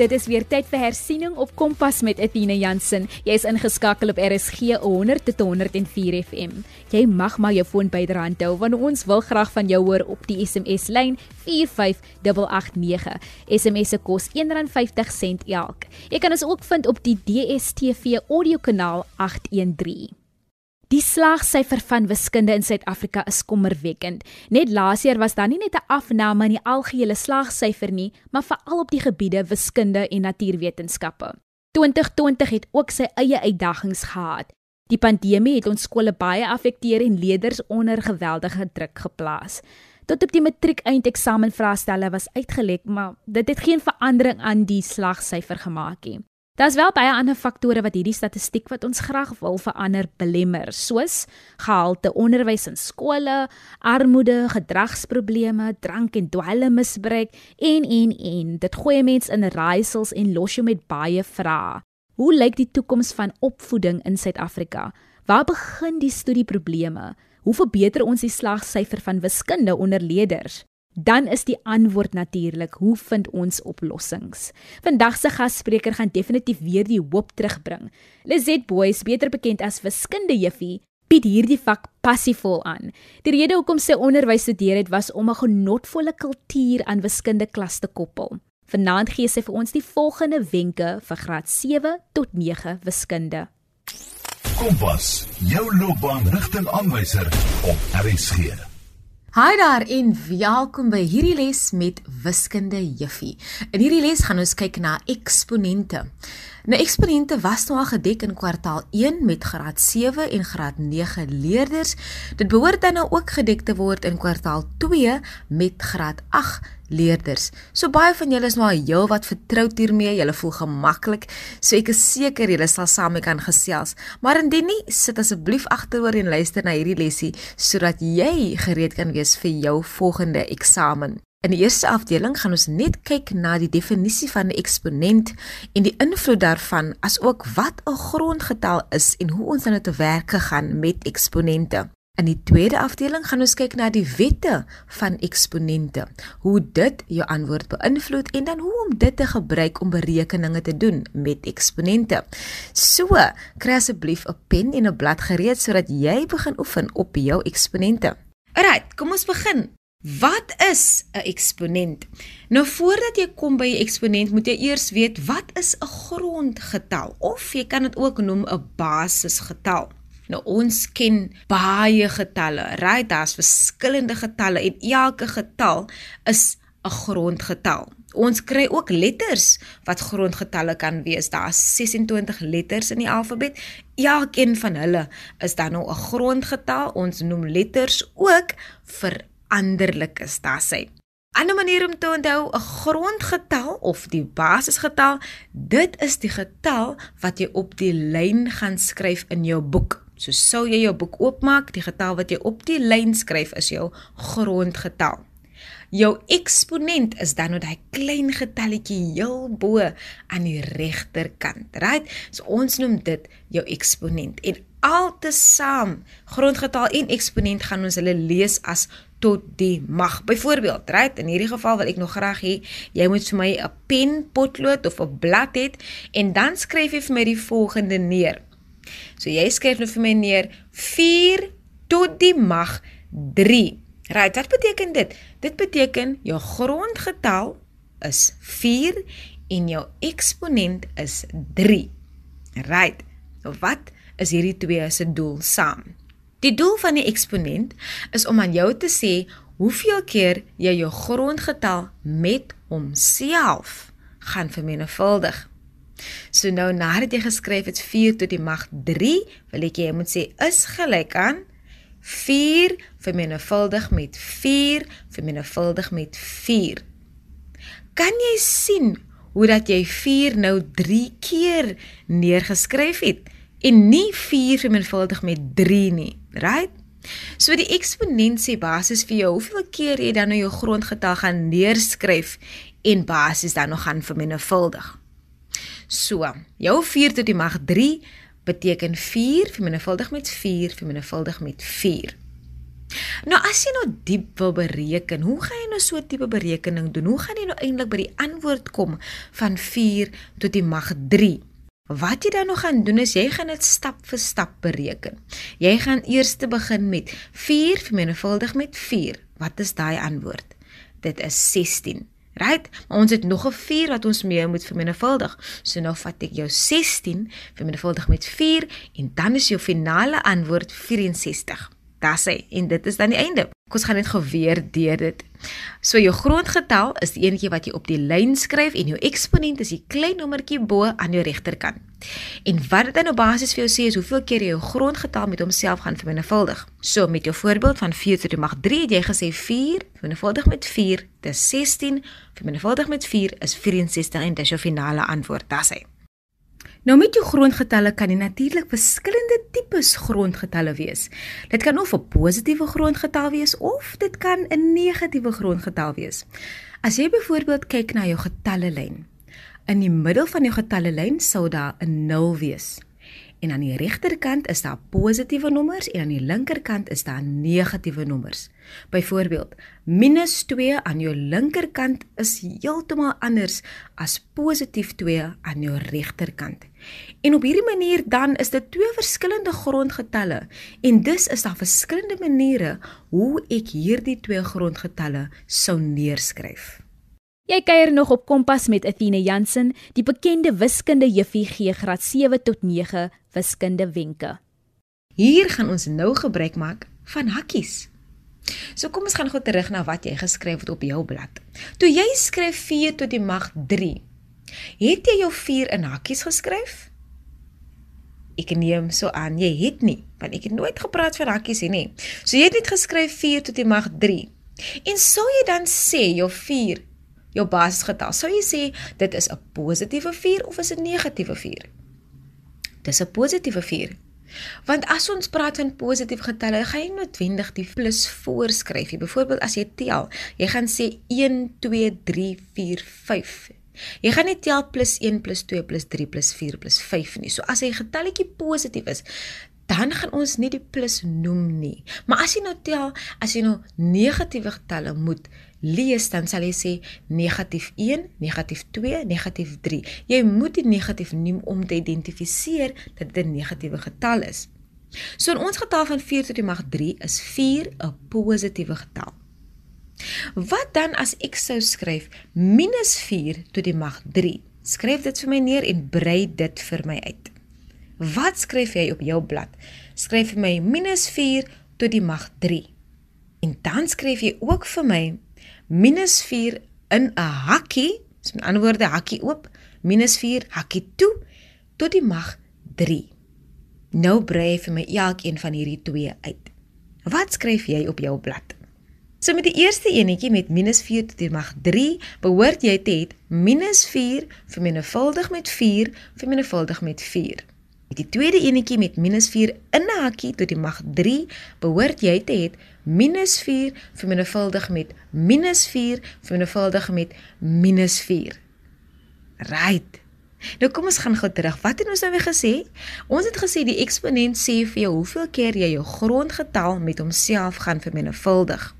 Dit is weer tyd vir hersiening op Kompas met Etienne Jansen. Jy is ingeskakel op RSG 100 tot 104 FM. Jy mag maar jou foon byderhand hou want ons wil graag van jou hoor op die SMS lyn 45889. SMS se kos R1.50 elk. Jy kan ons ook vind op die DSTV audiokanaal 813. Die slagsyfer van wiskunde in Suid-Afrika is kommerwekkend. Net laas jaar was daar nie net 'n afname in die algehele slagsyfer nie, maar veral op die gebiede wiskunde en natuurwetenskappe. 2020 het ook sy eie uitdagings gehad. Die pandemie het ons skole baie afekteer en leerders onder geweldige druk geplaas. Tot op die matriek eindeksamenvraestelle was uitgelek, maar dit het geen verandering aan die slagsyfer gemaak nie. Daar's wel baie ander faktore wat hierdie statistiek wat ons graag wil verander belemmer, soos gehalte onderwys in skole, armoede, gedragsprobleme, drank en dwelmmisbruik en en en dit gooi mense in raaisels en los jou met baie vrae. Hoe lyk die toekoms van opvoeding in Suid-Afrika? Waar begin die studieprobleme? Hoe verbeter ons die slagsyfer van wiskunde onder leerders? Dan is die antwoord natuurlik, hoe vind ons oplossings? Vandag se gasspreker gaan definitief weer die hoop terugbring. Lizet Boys, beter bekend as wiskunde juffie, bied hierdie vak passievol aan. Die rede hoekom sy onderwys studeer het was om 'n genotvolle kultuur aan wiskunde klas te koppel. Vanaand gee sy vir ons die volgende wenke vir graad 7 tot 9 wiskunde. Kompas, jou loopbaanrigtingaanwyser op RSG. Hi daar en welkom by hierdie les met wiskunde juffie. In hierdie les gaan ons kyk na eksponente. Nou eksponente was nou al gedek in kwartaal 1 met graad 7 en graad 9 leerders. Dit behoort dan nou ook gedek te word in kwartaal 2 met graad 8 leerders. So baie van julle is nou al heel wat vertroud hiermee. Julle voel gemaklik. So ek is seker julle sal saam mee kan gesels. Maar indien nie, sit asseblief agteroor en luister na hierdie lesie sodat jy gereed kan wees vir jou volgende eksamen. In die eerste afdeling gaan ons net kyk na die definisie van 'n eksponent en die invloed daarvan asook wat 'n grondgetal is en hoe ons dan te werk gegaan met eksponente. In die tweede afdeling gaan ons kyk na die wette van eksponente, hoe dit jou antwoord beïnvloed en dan hoe om dit te gebruik om berekeninge te doen met eksponente. So, kry asseblief 'n pen en 'n blad gereed sodat jy begin oefen op jou eksponente. Alright, kom ons begin. Wat is 'n eksponent? Nou voordat jy kom by 'n eksponent, moet jy eers weet wat is 'n grondgetal of jy kan dit ook noem 'n basisgetal. Nou ons ken baie getalle, right? Daar's verskillende getalle en elke getal is 'n grondgetal. Ons kry ook letters wat grondgetalle kan wees. Daar's 26 letters in die alfabet. Elkeen van hulle is dan nou 'n grondgetal. Ons noem letters ook vir veranderlik is, daar sê. 'n manier om te onthou 'n grondgetal of die basisgetal, dit is die getal wat jy op die lyn gaan skryf in jou boek. So sou jy jou boek oopmaak, die getal wat jy op die lyn skryf is jou grondgetal. Jou eksponent is dan nou daai klein getalletjie heel bo aan die regterkant, right? So ons noem dit jou eksponent. En altesaam, grondgetal en eksponent gaan ons hulle lees as tot die mag. Byvoorbeeld, right, in hierdie geval wil ek nog graag hê jy moet vir my 'n pen, potlood of 'n blad hê en dan skryf jy vir my die volgende neer. So jy skryf nou vir my neer 4 tot die mag 3. Right, wat beteken dit? Dit beteken jou grondgetal is 4 en jou eksponent is 3. Right. Nou wat is hierdie twee se doel saam? Die doel van die eksponent is om aan jou te sê hoeveel keer jy jou grondgetal met homself gaan vermenigvuldig. So nou nadat jy geskryf het 4 tot die mag 3, wil ek jy moet sê is gelyk aan 4 vermenigvuldig met 4 vermenigvuldig met 4. Kan jy sien hoe dat jy 4 nou 3 keer neergeskryf het? en nie 4 vermenigvuldig met 3 nie, right? So die eksponent sê basies vir jou hoeveel keer jy dan nou jou grondgetal gaan neerskryf en basies dan nog gaan vermenigvuldig. So, jou 4 tot die mag 3 beteken 4 vermenigvuldig met 4 vermenigvuldig met 4. Nou as jy nou diep wil bereken, hoe gaan jy nou so 'n tipe berekening doen? Hoe gaan jy nou eintlik by die antwoord kom van 4 tot die mag 3? Wat jy dan nog gaan doen is jy gaan dit stap vir stap bereken. Jy gaan eers te begin met 4 vermenigvuldig met 4. Wat is daai antwoord? Dit is 16. Right? Maar ons het nog 'n 4 wat ons mee moet vermenigvuldig. So nou vat ek jou 16 vermenigvuldig met 4 en dan is jou finale antwoord 64. Dis hy en dit is dan die einde. Ons gaan net geweer deur dit. So jou grondgetal is die enetjie wat jy op die lyn skryf en jou eksponent is die klein nommertjie bo aan jou regterkant. En wat dit dan nou basies vir jou sê is hoeveel keer jy jou grondgetal met homself gaan vermenigvuldig. So met jou voorbeeld van 4 tot die mag 3 het jy gesê 4 vermenigvuldig met 4 dis 16 vermenigvuldig met 4 is 64 en dis jou finale antwoord. Dis hy. Nou met jou grondgetalle kan jy natuurlik verskillende tipes grondgetalle wees. Dit kan of 'n positiewe grondgetal wees of dit kan 'n negatiewe grondgetal wees. As jy byvoorbeeld kyk na jou getallelyn, in die middel van jou getallelyn sou daar 'n 0 wees en aan die regterkant is daar positiewe nommers en aan die linkerkant is daar negatiewe nommers. Byvoorbeeld, -2 aan jou linkerkant is heeltemal anders as positief 2 aan jou regterkant. En op hierdie manier dan is dit twee verskillende grondgetalle en dus is daar verskillende maniere hoe ek hierdie twee grondgetalle sou neerskryf. Jy kuier nog op Kompas met Athena Jansen, die bekende wiskunde juffie gee graad 7 tot 9 wiskunde wenke. Hier gaan ons nou gebruik maak van hakkies. So kom ons gaan gou terug na wat jy geskryf het op jou blad. Toe jy skryf 4 tot die mag 3, het jy jou 4 in hakkies geskryf? Ek neem so aan jy het nie, want ek het nooit gepraat van hakkies hier nie. So jy het net geskryf 4 tot die mag 3. En sou jy dan sê jou 4 jou basisgetal. Sou jy sê dit is 'n positiewe 4 of is 'n negatiewe 4? Dis 'n positiewe 4. Want as ons praat van positiewe getalle, gaan jy noodwendig die plus voorskryf. Byvoorbeeld as jy tel, jy gaan sê 1 2 3 4 5. Jy gaan nie tel plus 1 plus 2 plus 3 plus 4 plus 5 nie. So as 'n getalletjie positief is, dan gaan ons nie die plus noem nie. Maar as jy nou tel, as jy nou negatiewe getalle moet lees dan sal jy sê negatief 1, negatief 2, negatief 3. Jy moet die negatief noem om te identifiseer dat dit 'n negatiewe getal is. So in ons getal van 4 tot die mag 3 is 4 'n positiewe getal. Wat dan as ek sou skryf minus 4 tot die mag 3? Skryf dit vir my neer en brei dit vir my uit. Wat skryf jy op jou blad? Skryf vir my minus 4 tot die mag 3. En dan skryf jy ook vir my minus 4 in 'n hakkie, is met ander woorde hakkie oop, minus 4 hakkie toe tot die mag 3. Nou brei vir my elkeen van hierdie twee uit. Wat skryf jy op jou blad? So met die eerste enetjie met minus 4 tot die mag 3, behoort jy te hê minus 4 vermenigvuldig met 4 vermenigvuldig met 4. Met die tweede enetjie met minus 4 in 'n hakkie tot die mag 3, behoort jy te hê minus 4 vermenigvuldig met minus 4 vermenigvuldig met minus 4. Right. Nou kom ons gaan gou terug. Wat het ons nou weer gesê? Ons het gesê die eksponent sê vir jou hoeveel keer jy jou grondgetal met homself gaan vermenigvuldig.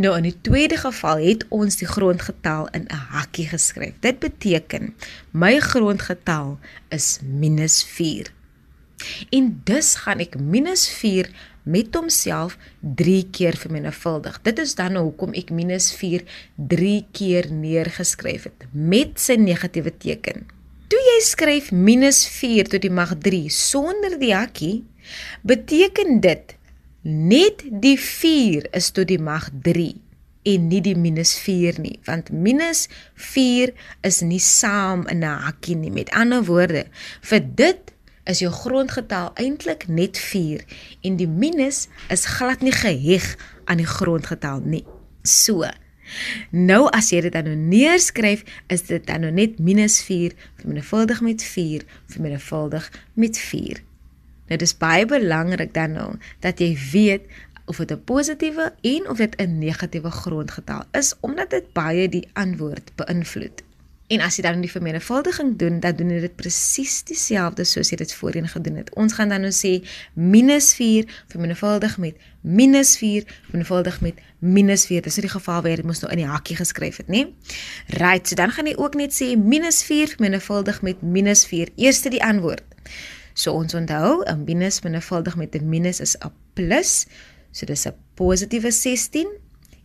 Nou in die tweede geval het ons die grondgetal in 'n hakkie geskryf. Dit beteken my grondgetal is minus 4. En dus gaan ek minus 4 met homself 3 keer vermenigvuldig. Dit is dan nou hoekom ek minus 4 3 keer neergeskryf het met sy negatiewe teken. Toe jy skryf minus 4 tot die mag 3 sonder die hakkie, beteken dit net die 4 is tot die mag 3 en nie die minus 4 nie want minus 4 is nie saam in 'n hakkie nie met ander woorde vir dit is jou grondgetal eintlik net 4 en die minus is glad nie geheg aan die grondgetal nie. So. Nou as jy dit dan nou neerskryf, is dit dan nou net minus 4 vermenigvuldig met 4 vermenigvuldig met 4. Nou dis baie belangrik dan nou dat jy weet of dit 'n positiewe en of dit 'n negatiewe grondgetal is omdat dit baie die antwoord beïnvloed. En as jy dan die vermenigvuldiging doen, dan doen jy dit presies dieselfde soos jy dit voorheen gedoen het. Ons gaan dan nou sê -4 vermenigvuldig met -4 vermenigvuldig met -4. Dis in die geval waar jy dit mos nou in die hakkie geskryf het, né? Right, so dan gaan jy ook net sê -4 vermenigvuldig met -4. Eerste die antwoord. So ons onthou, 'n minus vermenigvuldig met 'n minus is 'n plus. So dis 'n positiewe 16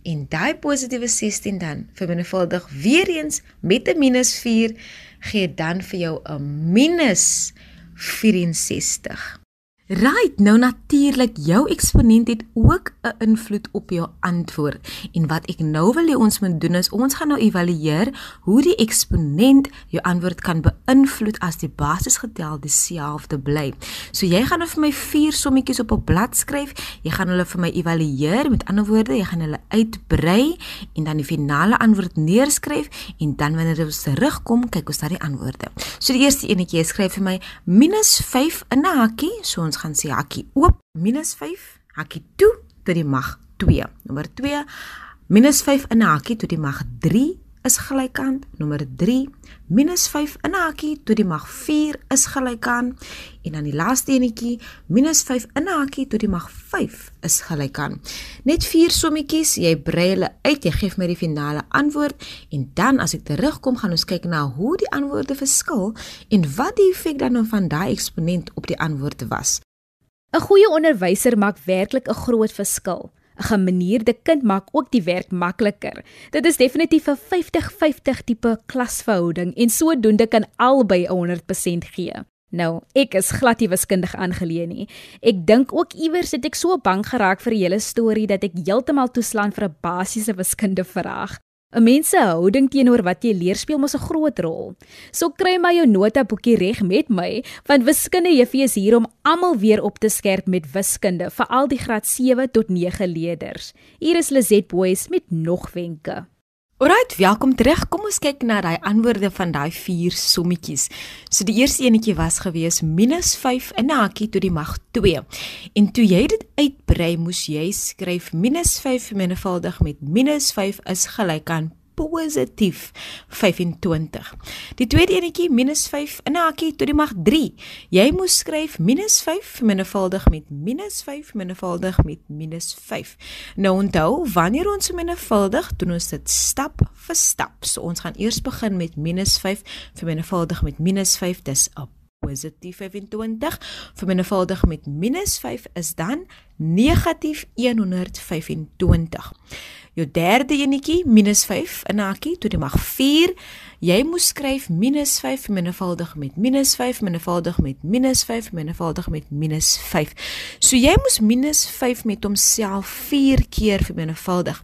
en daai positiewe 16 dan vermenigvuldig weer eens met 'n minus 4 gee dan vir jou 'n minus 64. Right, nou natuurlik, jou eksponent het ook 'n invloed op jou antwoord. En wat ek nou wil hê ons moet doen is ons gaan nou evalueer hoe die eksponent jou antwoord kan beïnvloed as die basisgetal dieselfde bly. So jy gaan nou vir my vier sommetjies op 'n blad skryf. Jy gaan hulle vir my evalueer. Met ander woorde, jy gaan hulle uitbrei en dan die finale antwoord neerskryf en dan wanneer ons terugkom, kyk ons na die antwoorde. So die eerste enetjie, jy skryf vir my -5 in 'n hakkie. So ons gaan sê hakkie oop -5 hakkie toe tot die mag 2. Nommer 2 -5 in 'n hakkie tot die mag 3 is gelykant. Nommer 3 -5 in 'n hakkie tot die mag 4 is gelykant. En dan die laaste enetjie -5 in 'n hakkie tot die mag 5 is gelykant. Net vier sommetjies, jy brei hulle uit, jy gee my die finale antwoord en dan as ek terugkom gaan ons kyk na hoe die antwoorde verskil en wat die effek dan nou van daai eksponent op die antwoorde was. 'n Goeie onderwyser maak werklik 'n groot verskil. 'n Gemanierde kind maak ook die werk makliker. Dit is definitief 'n 50-50 tipe klasverhouding en sodoende kan albei 100% gee. Nou, ek is glad nie wiskundig aangeleë nie. Ek dink ook iewers het ek so bang geraak vir die hele storie dat ek heeltemal toeslaan vir 'n basiese wiskunde vraag. 'n Mens se houding teenoor wat jy leer speel mos 'n groot rol. So kry maar jou notaboekie reg met my, want wiskunde juffie is hier om almal weer op te skerp met wiskunde, veral die graad 7 tot 9 leerders. Hier is Lizet Boys met nog wenke. Alright, welkom terug. Kom ons kyk na daai antwoorde van daai vier sommetjies. So die eerste enetjie was gewees -5 in 'n hakkie tot die mag 2. En toe jy dit uitbrei, moes jy skryf -5 vermenigvuldig met -5 is gelyk aan positief 25. Die tweede enetjie -5 in 'n hakkie tot die mag 3. Jy moes skryf -5 vermenigvuldig met -5 vermenigvuldig met -5. Nou onthou, wanneer ons vermenigvuldig, doen ons dit stap vir stap. So ons gaan eers begin met -5 vermenigvuldig met -5. Dis 'n positief 25 vermenigvuldig met -5 is dan negatief 125. Jou derde enetjie -5 in 'n hakkie tot die mag 4. Jy moes skryf -5 vermenigvuldig met -5 vermenigvuldig met -5 vermenigvuldig met -5. So jy moes -5 met homself 4 keer vermenigvuldig.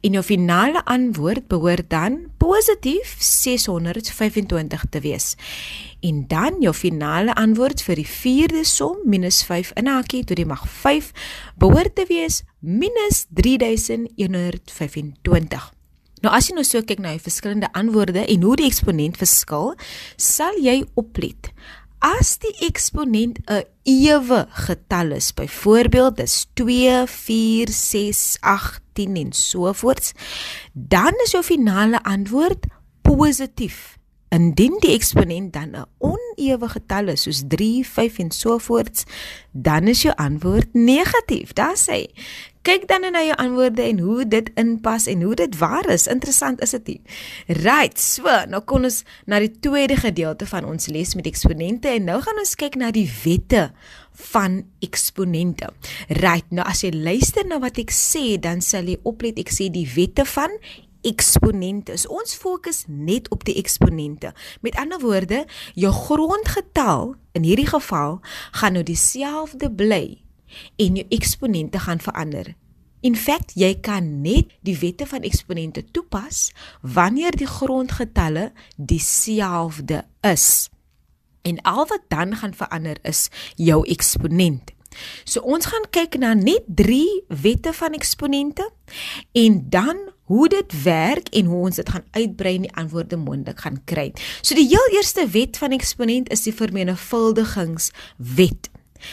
En jou finale antwoord behoort dan positief 625 te wees. En dan jou finale antwoord vir die vierde som -5 in 'n hakkie tot die mag 5 behoort te wees -3125. Nou as jy nou so kyk na die verskillende antwoorde en hoe die eksponent verskil, sal jy oplet. As die eksponent 'n ewe getal is, byvoorbeeld dis 2, 4, 6, 8, 10 en so voorts, dan is jou finale antwoord positief. Indien die eksponent dan 'n onewe getal is soos 3, 5 en so voorts, dan is jou antwoord negatief. Daar sê, kyk dan na jou antwoorde en hoe dit inpas en hoe dit waar is. Interessant is dit nie. Right, so, nou kom ons na die tweede gedeelte van ons les met eksponente en nou gaan ons kyk na die wette van eksponente. Right, nou as jy luister na wat ek sê, dan sal jy oplet ek sê die wette van eksponente. So ons fokus net op die eksponente. Met ander woorde, jou grondgetal in hierdie geval gaan nou dieselfde bly en jou eksponente gaan verander. In feite, jy kan net die wette van eksponente toepas wanneer die grondgetalle dieselfde is. En al wat dan gaan verander is jou eksponent. So ons gaan kyk na net 3 wette van eksponente en dan hoe dit werk en hoe ons dit gaan uitbrei en die antwoorde mondelik gaan kry. So die heel eerste wet van eksponent is die vermenigvuldigingswet.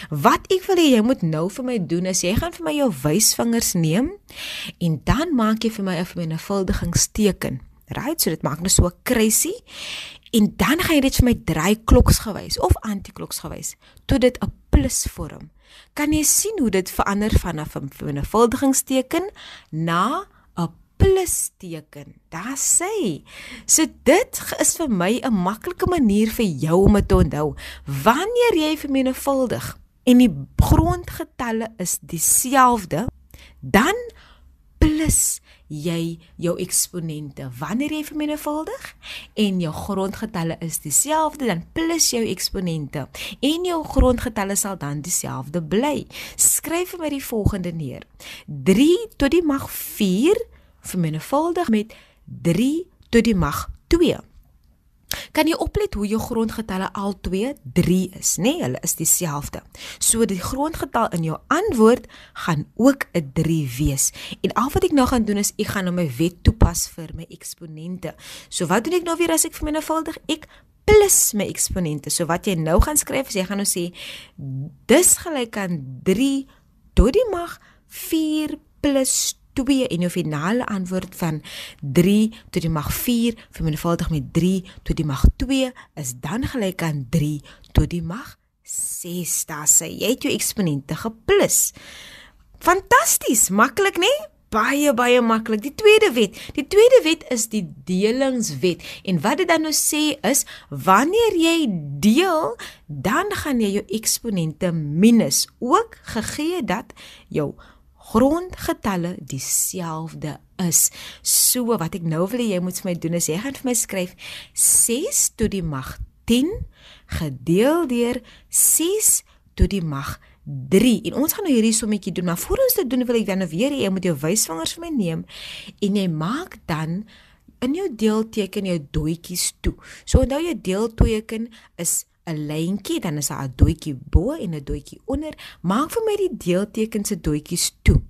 Wat ek wil hê jy moet nou vir my doen is jy gaan vir my jou wysvingers neem en dan maak jy vir my 'n vermenigvuldigingsteken. Right? So dit maak nou so 'n kruisie. En dan gaan jy dit vir my draai kloksgewys of antikloksgewys tot dit 'n plus vorm. Kan jy sien hoe dit verander vanaf 'n vermenigvuldigingsteken na 'n plus teken? Daar sê. So dit is vir my 'n maklike manier vir jou om dit te onthou. Wanneer jy vermenigvuldig en die grondgetalle is dieselfde, dan plus jy jou eksponente. Wanneer jy vermenigvuldig en jou grondgetalle is dieselfde, dan plus jou eksponente en jou grondgetalle sal dan dieselfde bly. Skryf vir my die volgende neer. 3 tot die mag 4 vermenigvuldig met 3 tot die mag 2. Kan jy oplet hoe jou grondgetalle al 2 3 is, nê? Nee, hulle is dieselfde. So die grondgetal in jou antwoord gaan ook 'n 3 wees. En al wat ek nou gaan doen is ek gaan nou my wet toepas vir my eksponente. So wat doen ek nou weer as ek vermenigvuldig? Ek plus my eksponente. So wat jy nou gaan skryf is jy gaan nou sê dis gelyk aan 3 tot die mag 4 plus 2 en jou finale antwoord van 3 tot die mag 4 vermenigvuldig met 3 tot die mag 2 is dan gelyk aan 3 tot die mag 6. Daar sê jy het jou eksponente geplus. Fantasties, maklik nê? Baie baie maklik. Die tweede wet, die tweede wet is die delingswet. En wat dit dan nou sê is wanneer jy deel, dan gaan jy jou eksponente minus ook gegee dat jou grondgetalle dieselfde is. So wat ek nou wil hê jy moet vir my doen is jy gaan vir my skryf 6 tot die mag 10 gedeel deur 6 tot die mag 3. En ons gaan nou hierdie sommetjie doen, maar voor ons dit doen wil ek dan nou weer hê jy moet jou wysvingers vir my neem en jy maak dan in jou deelteken jou doetjies toe. So onthou jou deelteken is 'n lyntjie, dan is daar 'n doetjie bo en 'n doetjie onder. Maak vir my die deeltekens se doetjies toe.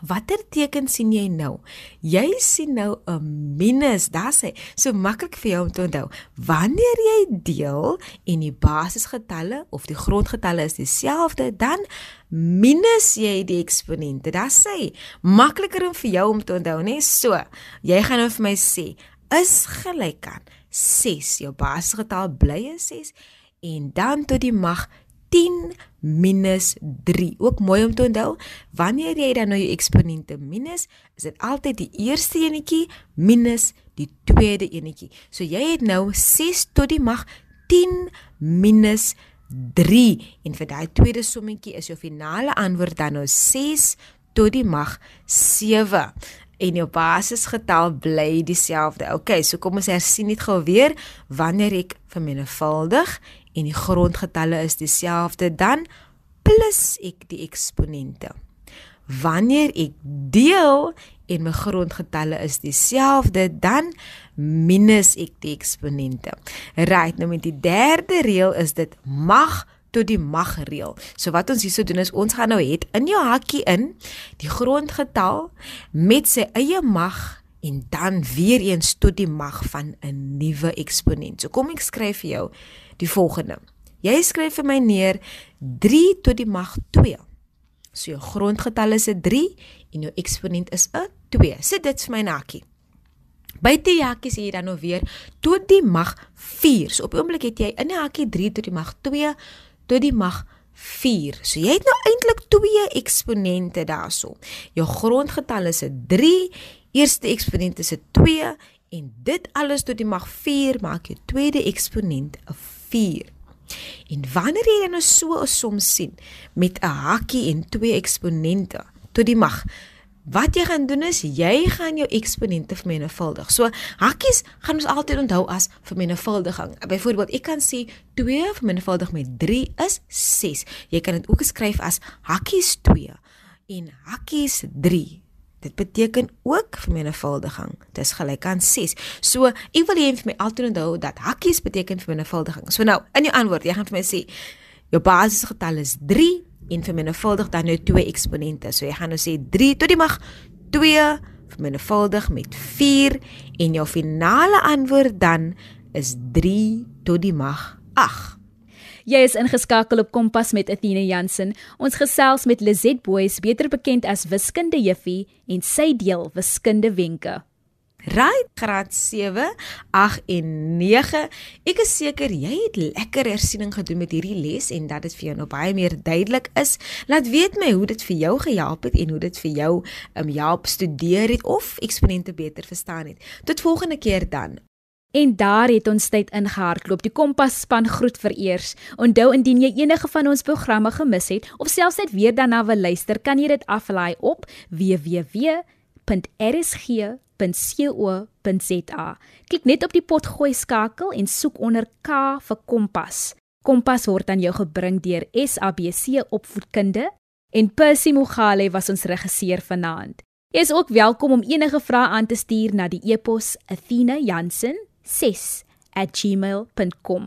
Watter teken sien jy nou? Jy sien nou 'n minus, daar sê. So maklik vir jou om te onthou. Wanneer jy deel en die basisgetalle of die grondgetalle is dieselfde, dan minus jy die eksponente. Daar sê. Makliker om vir jou om te onthou, né? So, jy gaan nou vir my sê is gelyk aan 6. Jou basisgetal bly 'n 6 en dan tot die mag 10 minus 3. Ook mooi om te onthou, wanneer jy dan nou jou eksponente minus, is dit altyd die eerste enetjie minus die tweede enetjie. So jy het nou 6 tot die mag 10 minus 3 en vir daai tweede sommetjie is jou finale antwoord dan nou 6 tot die mag 7 en jou basisgetal bly dieselfde. OK, so kom ons hersien net gou weer wanneer ek vermenigvuldig en die grondgetalle is dieselfde, dan plus ek die eksponente. Wanneer ek deel en my grondgetalle is dieselfde, dan minus ek die eksponente. Right, nou met die derde reël is dit mag tot die mag reël. So wat ons hierso doen is ons gaan nou het in jou hakkie in die grondgetal met sy eie mag en dan weer eens tot die mag van 'n nuwe eksponent. So kom ek skryf vir jou die volgende. Jy skryf vir my neer 3 tot die mag 2. So jou grondgetal is 'n 3 en jou eksponent is 'n 2. Sit dit vir my hakkie. By die hakkies hier dan nou weer tot die mag 4. So op oomblik het jy in die hakkie 3 tot die mag 2 tot die mag 4. So jy het nou eintlik twee eksponente daarso. Jou grondgetal is 'n 3, eerste eksponent is 'n 2 en dit alles tot die mag 4 maak jou tweede eksponent 'n 4. En wanneer jy nou so 'n som sien met 'n hakkie en twee eksponente tot die mag Wat jy gaan doen is jy gaan jou eksponente vermenigvuldig. So hakkies gaan ons altyd onthou as vermenigvuldiging. Byvoorbeeld, ek kan sê 2 vermenigvuldig met 3 is 6. Jy kan dit ook skryf as hakkies 2 en hakkies 3. Dit beteken ook vermenigvuldiging. Dit is gelyk aan 6. So, ek wil hê jy moet my altyd onthou dat hakkies beteken vermenigvuldiging. So nou, in jou antwoord, jy gaan vir my sê jou basisgetal is 3 en vermenigvuldig dan nou twee eksponente. So jy gaan nou sê 3 tot die mag 2 vermenigvuldig met 4 en jou finale antwoord dan is 3 tot die mag 8. Jy is ingeskakel op Kompas met Athena Jansen. Ons gesels met Lizet Boys, beter bekend as Wiskunde Juffie, en sy deel wiskunde wenke. Right, graad 7, 8 en 9. Ek is seker jy het lekker hersiening gedoen met hierdie les en dat dit vir jou nou baie meer duidelik is. Laat weet my hoe dit vir jou gehelp het en hoe dit vir jou um help studeer het of eksponente beter verstaan het. Tot volgende keer dan. En daar het ons tyd ingehardloop. Die Kompas span groet vir eers. Onthou indien jy enige van ons programme gemis het of selfs net weer daarna wil luister, kan jy dit aflaai op www.rsg www.co.za. Klik net op die potgooi skakel en soek onder K vir Kompas. Kompas word aan jou gebring deur SABC Opvoedkunde en Percy Mogale was ons regisseur vanaand. Jy is ook welkom om enige vrae aan te stuur na die e-pos athena.jansen6@gmail.com.